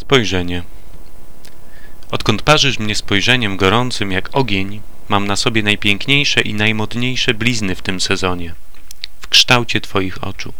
Spojrzenie. Odkąd parzysz mnie spojrzeniem gorącym jak ogień, mam na sobie najpiękniejsze i najmodniejsze blizny w tym sezonie, w kształcie twoich oczu.